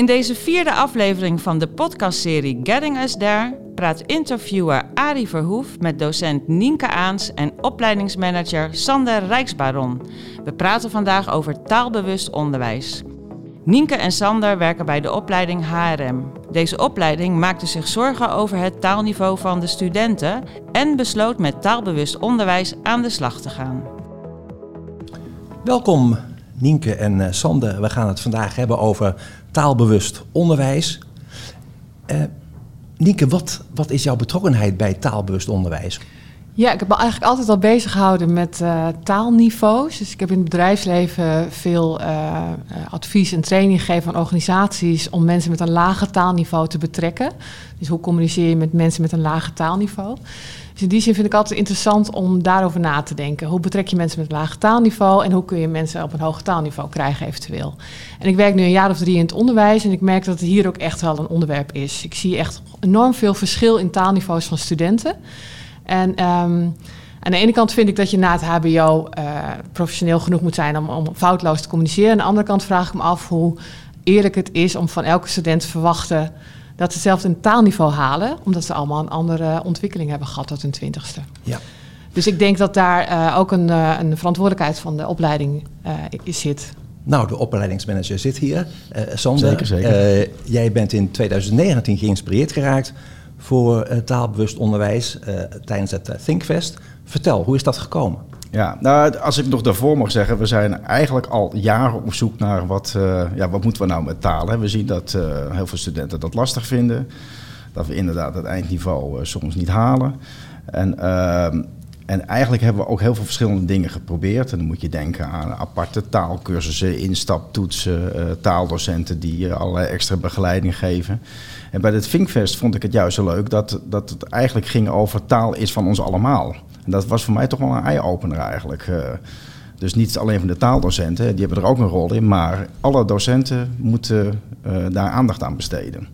In deze vierde aflevering van de podcastserie Getting Us There praat interviewer Arie Verhoef met docent Nienke Aans en opleidingsmanager Sander Rijksbaron. We praten vandaag over taalbewust onderwijs. Nienke en Sander werken bij de opleiding HRM. Deze opleiding maakte zich zorgen over het taalniveau van de studenten en besloot met taalbewust onderwijs aan de slag te gaan. Welkom Nienke en uh, Sander. We gaan het vandaag hebben over taalbewust onderwijs. Uh, Nienke, wat, wat is jouw betrokkenheid bij taalbewust onderwijs? Ja, ik heb me eigenlijk altijd al bezig gehouden met uh, taalniveaus. Dus ik heb in het bedrijfsleven veel uh, advies en training gegeven aan organisaties om mensen met een lager taalniveau te betrekken. Dus hoe communiceer je met mensen met een lager taalniveau? Dus in die zin vind ik altijd interessant om daarover na te denken. Hoe betrek je mensen met een lager taalniveau en hoe kun je mensen op een hoger taalniveau krijgen eventueel? En ik werk nu een jaar of drie in het onderwijs en ik merk dat het hier ook echt wel een onderwerp is. Ik zie echt enorm veel verschil in taalniveaus van studenten. En um, aan de ene kant vind ik dat je na het HBO uh, professioneel genoeg moet zijn om, om foutloos te communiceren. Aan de andere kant vraag ik me af hoe eerlijk het is om van elke student te verwachten dat ze zelfs een taalniveau halen, omdat ze allemaal een andere ontwikkeling hebben gehad tot hun twintigste. Ja. Dus ik denk dat daar uh, ook een, uh, een, verantwoordelijkheid van de opleiding zit. Nou, de opleidingsmanager zit hier. Sander, zeker, zeker. jij bent in 2019 geïnspireerd geraakt voor uh, taalbewust onderwijs uh, tijdens het uh, Thinkfest. Vertel, hoe is dat gekomen? Ja, nou, als ik nog daarvoor mag zeggen, we zijn eigenlijk al jaren op zoek naar wat, ja, wat moeten we nou met taal. Hè? We zien dat heel veel studenten dat lastig vinden. Dat we inderdaad het eindniveau soms niet halen. En, ehm, en eigenlijk hebben we ook heel veel verschillende dingen geprobeerd. En dan moet je denken aan aparte taalkursussen, instaptoetsen, taaldocenten die allerlei extra begeleiding geven. En bij het Thinkfest vond ik het juist zo leuk dat, dat het eigenlijk ging over taal is van ons allemaal. En dat was voor mij toch wel een eye-opener eigenlijk. Uh, dus niet alleen van de taaldocenten, die hebben er ook een rol in, maar alle docenten moeten uh, daar aandacht aan besteden.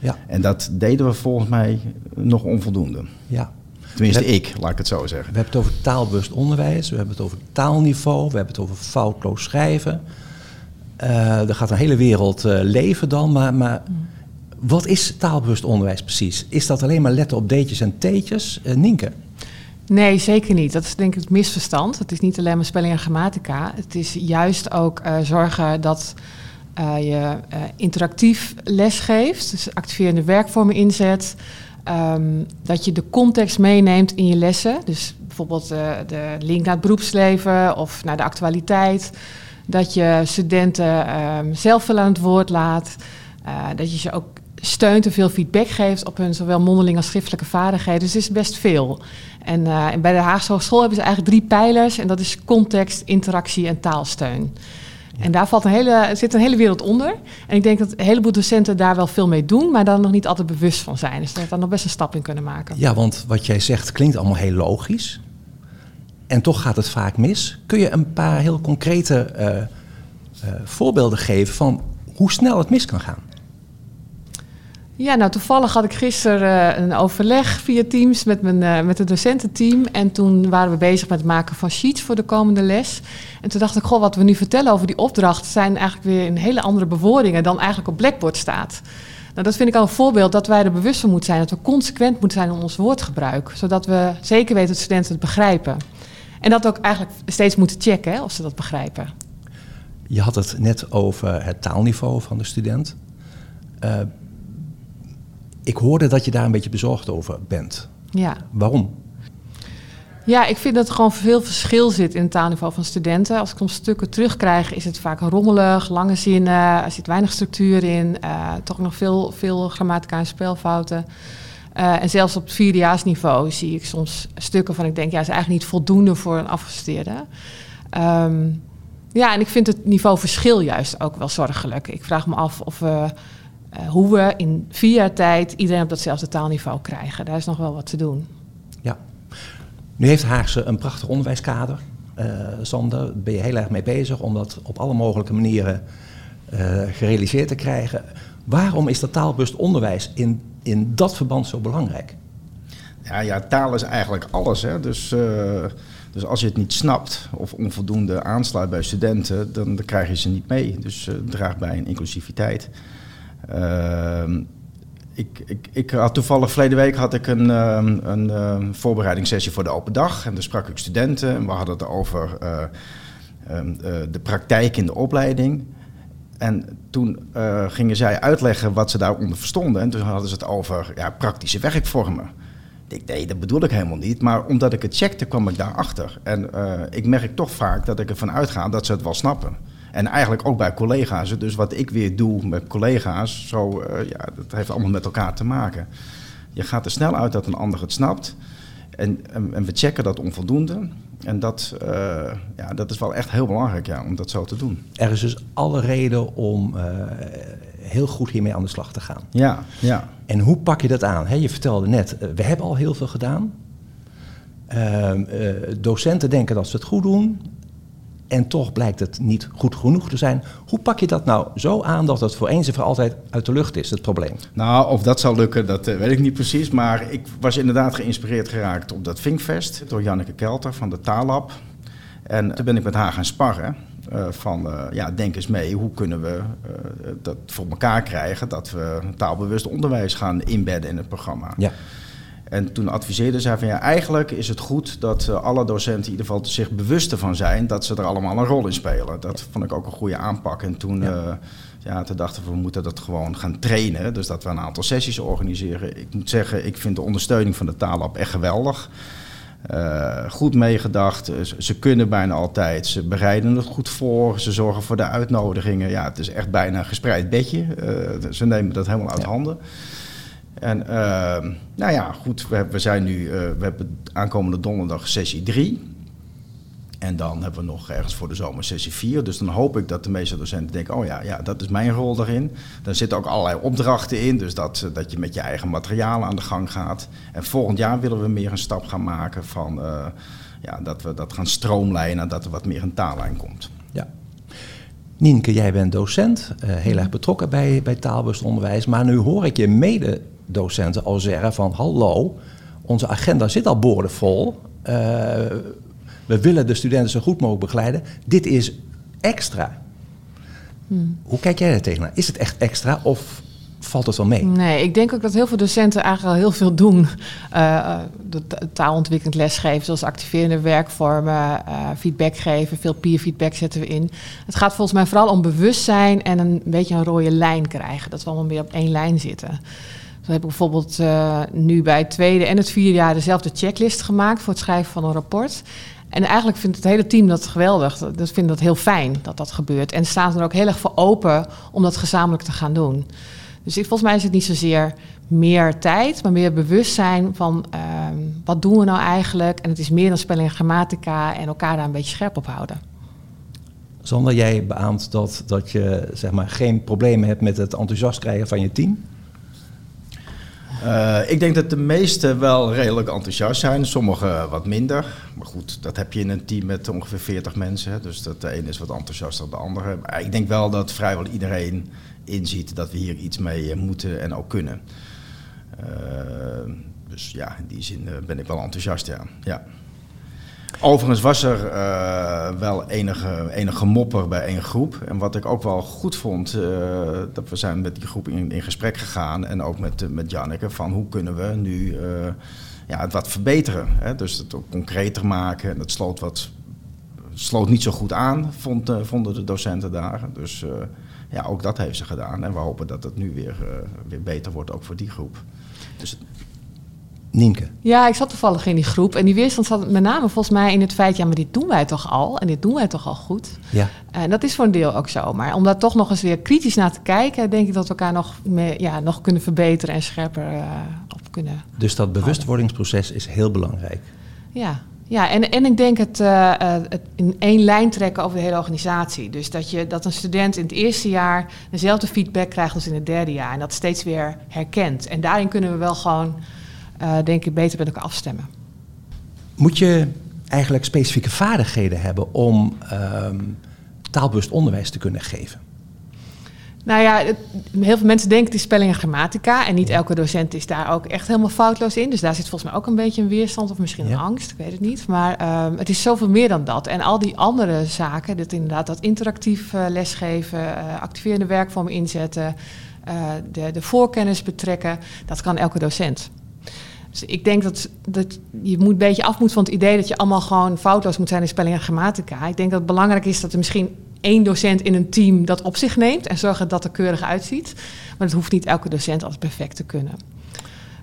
Ja. En dat deden we volgens mij nog onvoldoende. Ja. Tenminste, ik, laat ik het zo zeggen. We hebben het over taalbewust onderwijs, we hebben het over taalniveau, we hebben het over foutloos schrijven. Uh, er gaat een hele wereld leven dan, maar, maar mm. Wat is taalbewust onderwijs precies? Is dat alleen maar letten op D'tjes en T'tjes? Uh, Nienke? Nee, zeker niet. Dat is denk ik het misverstand. Het is niet alleen maar spelling en grammatica. Het is juist ook uh, zorgen dat uh, je interactief lesgeeft. Dus activerende werkvormen inzet. Um, dat je de context meeneemt in je lessen. Dus bijvoorbeeld de link naar het beroepsleven of naar de actualiteit. Dat je studenten um, zelf veel aan het woord laat. dat je ze ook steunt en veel feedback geeft op hun zowel mondeling als schriftelijke vaardigheden. Dus het is best veel. En, uh, en bij de Haagse Hogeschool hebben ze eigenlijk drie pijlers. En dat is context, interactie en taalsteun. En daar valt een hele, zit een hele wereld onder. En ik denk dat een heleboel docenten daar wel veel mee doen, maar daar nog niet altijd bewust van zijn. Dus dat we daar nog best een stap in kunnen maken. Ja, want wat jij zegt klinkt allemaal heel logisch. En toch gaat het vaak mis. Kun je een paar heel concrete uh, uh, voorbeelden geven van hoe snel het mis kan gaan? Ja, nou toevallig had ik gisteren uh, een overleg via Teams met, mijn, uh, met het docententeam. En toen waren we bezig met het maken van sheets voor de komende les. En toen dacht ik, goh, wat we nu vertellen over die opdracht... zijn eigenlijk weer een hele andere bewoordingen dan eigenlijk op Blackboard staat. Nou, dat vind ik al een voorbeeld dat wij er bewust van moeten zijn. Dat we consequent moeten zijn in ons woordgebruik. Zodat we zeker weten dat studenten het begrijpen. En dat ook eigenlijk steeds moeten checken of ze dat begrijpen. Je had het net over het taalniveau van de student. Uh, ik hoorde dat je daar een beetje bezorgd over bent. Ja. Waarom? Ja, ik vind dat er gewoon veel verschil zit in het taalniveau van studenten. Als ik soms stukken terugkrijg, is het vaak rommelig, lange zinnen, er zit weinig structuur in, uh, toch nog veel, veel grammatica en spelfouten. Uh, en zelfs op het vierdejaarsniveau zie ik soms stukken van ik denk, ja, is eigenlijk niet voldoende voor een afgestudeerde. Um, ja, en ik vind het niveau verschil juist ook wel zorgelijk. Ik vraag me af of we uh, hoe we in vier jaar tijd iedereen op datzelfde taalniveau krijgen. Daar is nog wel wat te doen. Ja. Nu heeft Haagse een prachtig onderwijskader. Uh, Sander, daar ben je heel erg mee bezig om dat op alle mogelijke manieren uh, gerealiseerd te krijgen. Waarom is dat taalbewust onderwijs in, in dat verband zo belangrijk? Ja, ja taal is eigenlijk alles. Hè? Dus, uh, dus als je het niet snapt of onvoldoende aansluit bij studenten, dan, dan krijg je ze niet mee. Dus uh, draagt bij een inclusiviteit. Ehm, ik, ik, ik had toevallig verleden week had ik een, ehm, een, een voorbereidingssessie voor de open dag. En daar sprak ik studenten en we hadden het over uh, de praktijk in de opleiding. En toen uh, gingen zij uitleggen wat ze daaronder verstonden. En toen hadden ze het over ja, praktische werkvormen. Ik nee, dat bedoel ik helemaal niet. Maar omdat ik het checkte, kwam ik daarachter. En ik merk toch vaak dat ik ervan uitga dat ze het wel snappen. En eigenlijk ook bij collega's. Dus wat ik weer doe met collega's, zo, uh, ja, dat heeft allemaal met elkaar te maken. Je gaat er snel uit dat een ander het snapt. En, en, en we checken dat onvoldoende. En dat, uh, ja, dat is wel echt heel belangrijk ja, om dat zo te doen. Er is dus alle reden om uh, heel goed hiermee aan de slag te gaan. Ja, ja. En hoe pak je dat aan? He, je vertelde net, we hebben al heel veel gedaan. Ehm, docenten denken dat ze het goed doen. En toch blijkt het niet goed genoeg te zijn. Hoe pak je dat nou zo aan dat het voor eens en voor altijd uit de lucht is, het probleem? Nou, of dat zal lukken, dat uh, weet ik niet precies. Maar ik was inderdaad geïnspireerd geraakt op dat Vinkfest door Janneke Kelter van de Taalab. En toen ben ik met haar gaan sparren. Uh, van, uh, ja, denk eens mee, hoe kunnen we dat voor elkaar krijgen... dat we taalbewust onderwijs gaan inbedden in het programma. Ja. En toen adviseerde zij van ja, eigenlijk is het goed dat uh, alle docenten in ieder geval zich bewust ervan zijn dat ze er allemaal een rol in spelen. Dat vond ik ook een goede aanpak. En toen, ja. Uh, ja, toen dachten we, we moeten dat gewoon gaan trainen. Dus dat we een aantal sessies organiseren. Ik moet zeggen, ik vind de ondersteuning van de taalab echt geweldig. Uh, goed meegedacht. Ze kunnen bijna altijd. Ze bereiden het goed voor. Ze zorgen voor de uitnodigingen. Ja, het is echt bijna een gespreid bedje. ze nemen dat helemaal uit ja. handen. En uh, nou ja, goed, we, we zijn nu, uh, we hebben aankomende donderdag sessie 3. En dan hebben we nog ergens voor de zomer sessie 4. Dus dan hoop ik dat de meeste docenten denken, oh ja, ja dat is mijn rol daarin. Dan zitten ook allerlei opdrachten in, dus dat, dat je met je eigen materiaal aan de gang gaat. En volgend jaar willen we meer een stap gaan maken van, uh, ja, dat we dat gaan stroomlijnen, dat er wat meer een taallijn komt. Ja. Nienke, jij bent docent, heel erg betrokken bij, bij taalbewust onderwijs. Maar nu hoor ik je mede docenten al zeggen van hallo, onze agenda zit al boordevol. Uh, we willen de studenten zo goed mogelijk begeleiden. Dit is extra. Hmm. Hoe kijk jij daar tegenaan? Is het echt extra of valt het wel mee? Nee, ik denk ook dat heel veel docenten eigenlijk al heel veel doen. Uh, de taalontwikkelend lesgeven, zoals activerende werkvormen, uh, feedback geven, veel peer feedback zetten we in. Het gaat volgens mij vooral om bewustzijn en een beetje een rode lijn krijgen. Dat we allemaal meer op één lijn zitten. Zo heb ik bijvoorbeeld uh, nu bij het tweede en het vierde jaar dezelfde checklist gemaakt voor het schrijven van een rapport. En eigenlijk vindt het hele team dat geweldig. Dat vindt dat heel fijn dat dat gebeurt. En staan er ook heel erg voor open om dat gezamenlijk te gaan doen. Dus ik, volgens mij is het niet zozeer meer tijd, maar meer bewustzijn van uh, wat doen we nou eigenlijk. En het is meer dan spelling en grammatica en elkaar daar een beetje scherp op houden. Zonder jij beaamt dat, dat je zeg maar, geen problemen hebt met het enthousiast krijgen van je team? Uh, ik denk dat de meesten wel redelijk enthousiast zijn, sommigen wat minder. Maar goed, dat heb je in een team met ongeveer 40 mensen. Dus dat de een is wat enthousiaster dan de andere. Maar ik denk wel dat vrijwel iedereen inziet dat we hier iets mee moeten en ook kunnen. Uh, dus ja, in die zin ben ik wel enthousiast, ja. ja. Overigens was er uh, wel enige, enige mopper bij één groep. En wat ik ook wel goed vond, uh, dat we zijn met die groep in, in gesprek gegaan. En ook met, met Janneke, van hoe kunnen we nu ja, het wat verbeteren. Hè? Dus het ook concreter maken. En dat sloot, wat, sloot niet zo goed aan, vond, vonden de docenten daar. Dus ja, ook dat heeft ze gedaan. En we hopen dat het nu weer, weer beter wordt, ook voor die groep. Dus Nienke. Ja, ik zat toevallig in die groep. En die weerstand zat met name volgens mij in het feit... ja, maar dit doen wij toch al? En dit doen wij toch al goed? Ja. En dat is voor een deel ook zo. Maar om daar toch nog eens weer kritisch naar te kijken... denk ik dat we elkaar nog, meer, ja, nog kunnen verbeteren en scherper uh, op kunnen Dus dat bewustwordingsproces is heel belangrijk. Ja, ja, en, en ik denk het, uh, het, in één lijn trekken over de hele organisatie. Dus dat, je, dat een student in het eerste jaar dezelfde feedback krijgt als in het derde jaar. En dat steeds weer herkent. En daarin kunnen we wel gewoon... Uh, denk ik beter met elkaar afstemmen. Moet je eigenlijk specifieke vaardigheden hebben om um, taalbewust onderwijs te kunnen geven? Nou ja, het- heel veel mensen denken is spelling en grammatica. En niet elke docent is daar ook echt helemaal foutloos in. Dus daar zit volgens mij ook een beetje een weerstand of misschien Ja. een angst. Ik weet het niet. Maar ehm, het is zoveel meer dan dat. En al die andere zaken, dat inderdaad dat interactief eh, lesgeven, eh, activerende werkvormen inzetten, eh, de, de voorkennis betrekken, dat kan elke docent. Dus ik denk dat, dat je moet een beetje af moet van het idee dat je allemaal gewoon foutloos moet zijn in spelling en grammatica. Ik denk dat het belangrijk is dat er misschien één docent in een team dat op zich neemt en zorgt dat het er keurig uitziet. Maar dat hoeft niet elke docent altijd perfect te kunnen.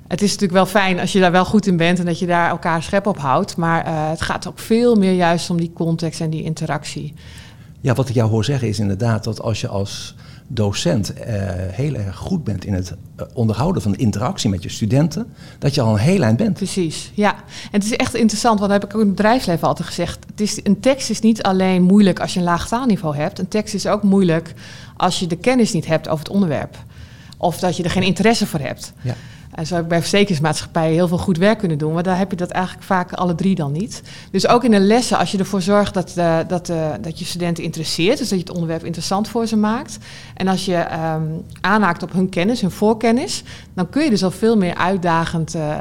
Het is natuurlijk wel fijn als je daar wel goed in bent en dat je daar elkaar schep op houdt. Maar eh, het gaat ook veel meer juist om die context en die interactie. Ja, wat ik jou hoor zeggen is inderdaad dat als je als docent eh, heel erg goed bent in het eh, onderhouden van de interactie met je studenten, dat je al een heel eind bent. Precies, ja. En het is echt interessant, want dat heb ik ook in het bedrijfsleven altijd gezegd. Het is, een tekst is niet alleen moeilijk als je een laag taalniveau hebt. Een tekst is ook moeilijk als je de kennis niet hebt over het onderwerp. Of dat je er geen interesse voor hebt. Ja. En zo heb ik bij verzekeringsmaatschappijen heel veel goed werk kunnen doen. Maar daar heb je dat eigenlijk vaak alle drie dan niet. Dus ook in de lessen, als je ervoor zorgt dat, eh, dat, eh, dat je studenten interesseert. Dus dat je het onderwerp interessant voor ze maakt. En als je ehm, aanhaakt op hun kennis, hun voorkennis. Dan kun je dus al veel meer uitdagend eh,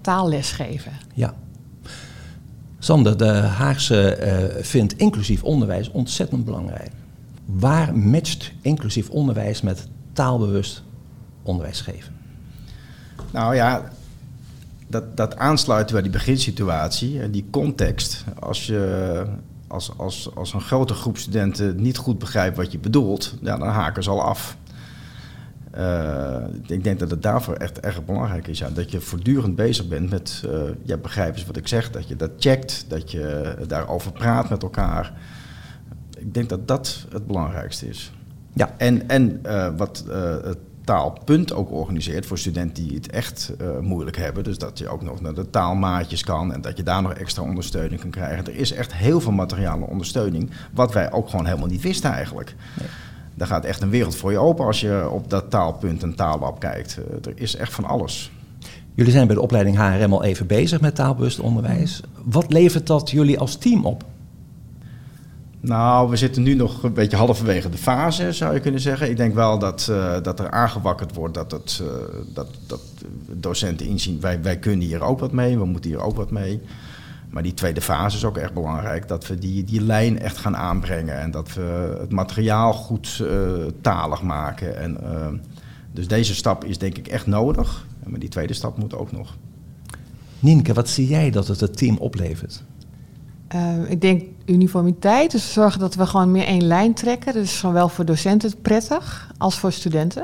taalles geven. Ja. Sander, de Haagse vindt inclusief onderwijs ontzettend belangrijk. Waar matcht inclusief onderwijs met taalbewust onderwijs geven? Nou ja, dat, dat aansluiten bij die beginsituatie en die context. Als je als, als, als een grote groep studenten niet goed begrijpt wat je bedoelt, ja, dan haken ze al af. Eh, ik denk dat het daarvoor echt erg belangrijk is. Ja, dat je voortdurend bezig bent met, eh ja, begrijp eens wat ik zeg, dat je dat checkt, dat je daarover praat met elkaar. Ik denk dat dat het belangrijkste is. Ja. En, en eh, wat eh, het taalpunt ook organiseert voor studenten die het echt eh, moeilijk hebben. Dus dat je ook nog naar de taalmaatjes kan en dat je daar nog extra ondersteuning kan krijgen. Er is echt heel veel materiale ondersteuning, wat wij ook gewoon helemaal niet wisten eigenlijk. Nee. Daar gaat echt een wereld voor je open als je op dat taalpunt en taallab kijkt. Eh, er is echt van alles. Jullie zijn bij de opleiding HRM al even bezig met taalbewust onderwijs. Wat levert dat jullie als team op? Nou, we zitten nu nog een beetje halverwege de fase, zou je kunnen zeggen. Ik denk wel dat, eh, dat er aangewakkerd wordt dat, het, eh, dat, dat docenten inzien... Wij, wij kunnen hier ook wat mee, we moeten hier ook wat mee. Maar die tweede fase is ook echt belangrijk. Dat we die, die lijn echt gaan aanbrengen. En dat we het materiaal goed eh, talig maken. En, dus deze stap is denk ik echt nodig. Maar die tweede stap moet ook nog. Nienke, wat zie jij dat het het team oplevert? Eh, ik denk uniformiteit, dus zorgen dat we gewoon meer één lijn trekken. Dat is zowel voor docenten prettig als voor studenten.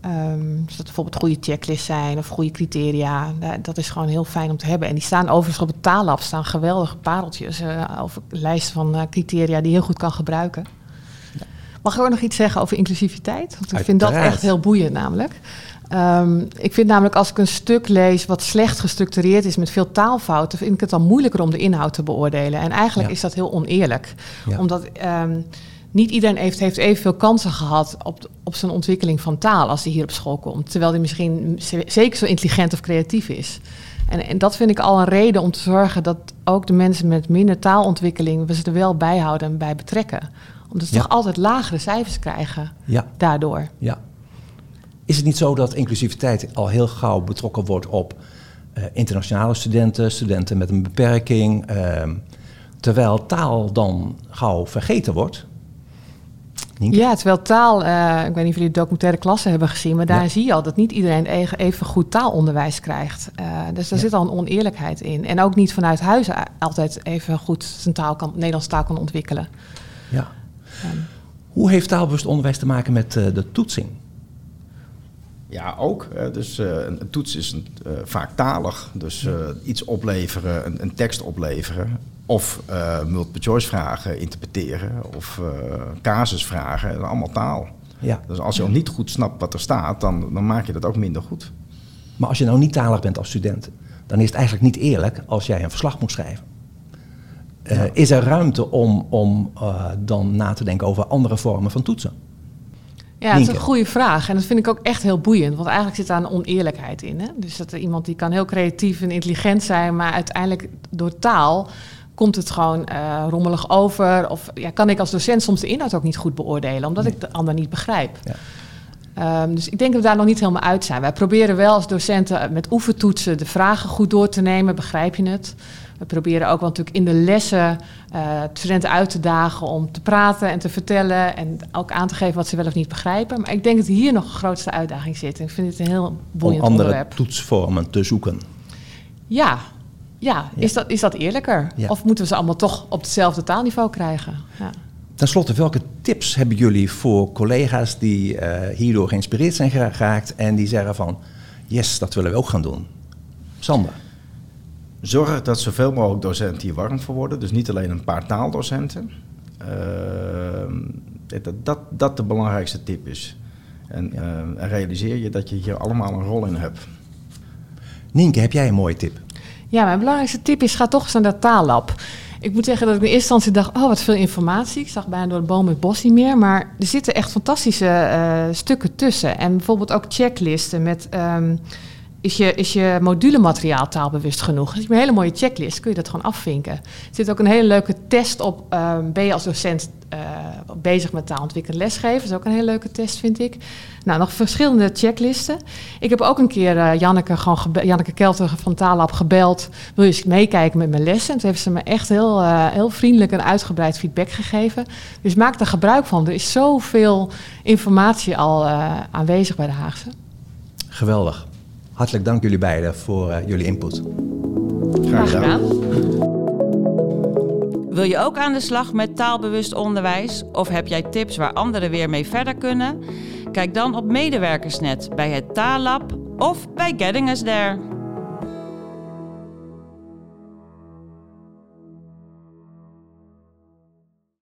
Ehm, dus dat bijvoorbeeld goede checklists zijn of goede criteria. Da- Dat is gewoon heel fijn om te hebben. En die staan overigens op het taallab staan geweldige pareltjes eh, over lijsten van eh, criteria die je heel goed kan gebruiken. Mag ik ook nog iets zeggen over inclusiviteit? Want ik vind dat echt heel boeiend namelijk. Ehm, ik vind namelijk als ik een stuk lees wat slecht gestructureerd is met veel taalfouten, vind ik het dan moeilijker om de inhoud te beoordelen. En eigenlijk Ja. is dat heel oneerlijk. Ja. Omdat ehm, niet iedereen heeft, heeft evenveel kansen gehad op, op zijn ontwikkeling van taal als hij hier op school komt. Terwijl hij misschien zeker zo intelligent of creatief is. En, en dat vind ik al een reden om te zorgen dat ook de mensen met minder taalontwikkeling we ze er wel bij houden en bij betrekken. Omdat ze Ja. toch altijd lagere cijfers krijgen Ja, daardoor. ja. Is het niet zo dat inclusiviteit al heel gauw betrokken wordt op eh, internationale studenten, studenten met een beperking, ehm, terwijl taal dan gauw vergeten wordt? Nienke? Ja, terwijl taal, eh, ik weet niet of jullie de documentaire klasse hebben gezien, maar daar Ja. zie je al dat niet iedereen even, goed taalonderwijs krijgt. Eh, dus daar Ja. zit al een oneerlijkheid in. En ook niet vanuit huis altijd even goed zijn taal kan, Nederlands taal kan ontwikkelen. Ja. Ehm, Hoe heeft taalbewust onderwijs te maken met de toetsing? Ja, ook. Dus eh, een, een toets is een, eh, vaak talig. Dus eh, iets opleveren, een, een tekst opleveren. Of multiple choice vragen interpreteren. Of casusvragen. Allemaal taal. Ja. Dus als je al niet goed snapt wat er staat, dan, dan maak je dat ook minder goed. Maar als je nou niet talig bent als student, dan is het eigenlijk niet eerlijk als jij een verslag moet schrijven. Is er ruimte om, om dan na te denken over andere vormen van toetsen? Ja, het is een goede vraag. En dat vind ik ook echt heel boeiend. Want eigenlijk zit daar een oneerlijkheid in. Hè? Dus dat er iemand die kan heel creatief en intelligent zijn, maar uiteindelijk door taal komt het gewoon uh, rommelig over? Of ja, kan ik als docent soms de inhoud ook niet goed beoordelen, omdat ik de ander niet begrijp? Ja. Um, dus ik denk dat we daar nog niet helemaal uit zijn. Wij proberen wel als docenten met oefentoetsen de vragen goed door te nemen. Begrijp je het? We proberen ook wel natuurlijk in de lessen uh, studenten uit te dagen om te praten en te vertellen. En ook aan te geven wat ze wel of niet begrijpen. Maar ik denk dat hier nog de grootste uitdaging zit. Ik vind het een heel boeiend om andere onderwerp. toetsvormen te zoeken. Ja, ja. Is, dat, is dat eerlijker? Of moeten we ze allemaal toch op hetzelfde taalniveau krijgen? Ja. Ten slotte, welke tips hebben jullie voor collega's die uh, hierdoor geïnspireerd zijn geraakt en die zeggen van, yes, dat willen we ook gaan doen? Sander. Zorg dat zoveel mogelijk docenten hier warm voor worden. Dus niet alleen een paar taaldocenten. Uh, dat, dat dat de belangrijkste tip is. En uh, realiseer je dat je hier allemaal een rol in hebt. Nienke, heb jij een mooie tip? Ja, mijn belangrijkste tip is: ga toch eens naar dat taallab. Ik moet zeggen dat ik in eerste instantie dacht, oh wat veel informatie. Ik zag bijna door de boom het bos niet meer. Maar er zitten echt fantastische uh, stukken tussen. En bijvoorbeeld ook checklisten met... Um, is je, is je modulemateriaal taalbewust genoeg? Je hebt een hele mooie checklist, kun je dat gewoon afvinken. Er zit ook een hele leuke test op. Um, ben je als docent uh, bezig met taalontwikkelen lesgeven? Dat is ook een hele leuke test, vind ik. Nou, nog verschillende checklisten. Ik heb ook een keer uh, Janneke, gewoon Janneke Kelter van Taallab gebeld. Wil je eens meekijken met mijn lessen? En toen heeft ze me echt heel, uh, heel vriendelijk en uitgebreid feedback gegeven. Dus maak er gebruik van. Er is zoveel informatie al aanwezig bij de Haagse. Geweldig. Hartelijk dank jullie beiden voor uh, jullie input. Graag gedaan. Wil je ook aan de slag met taalbewust onderwijs? Of heb jij tips waar anderen weer mee verder kunnen? Kijk dan op Medewerkersnet bij het Taallab of bij Getting Us There.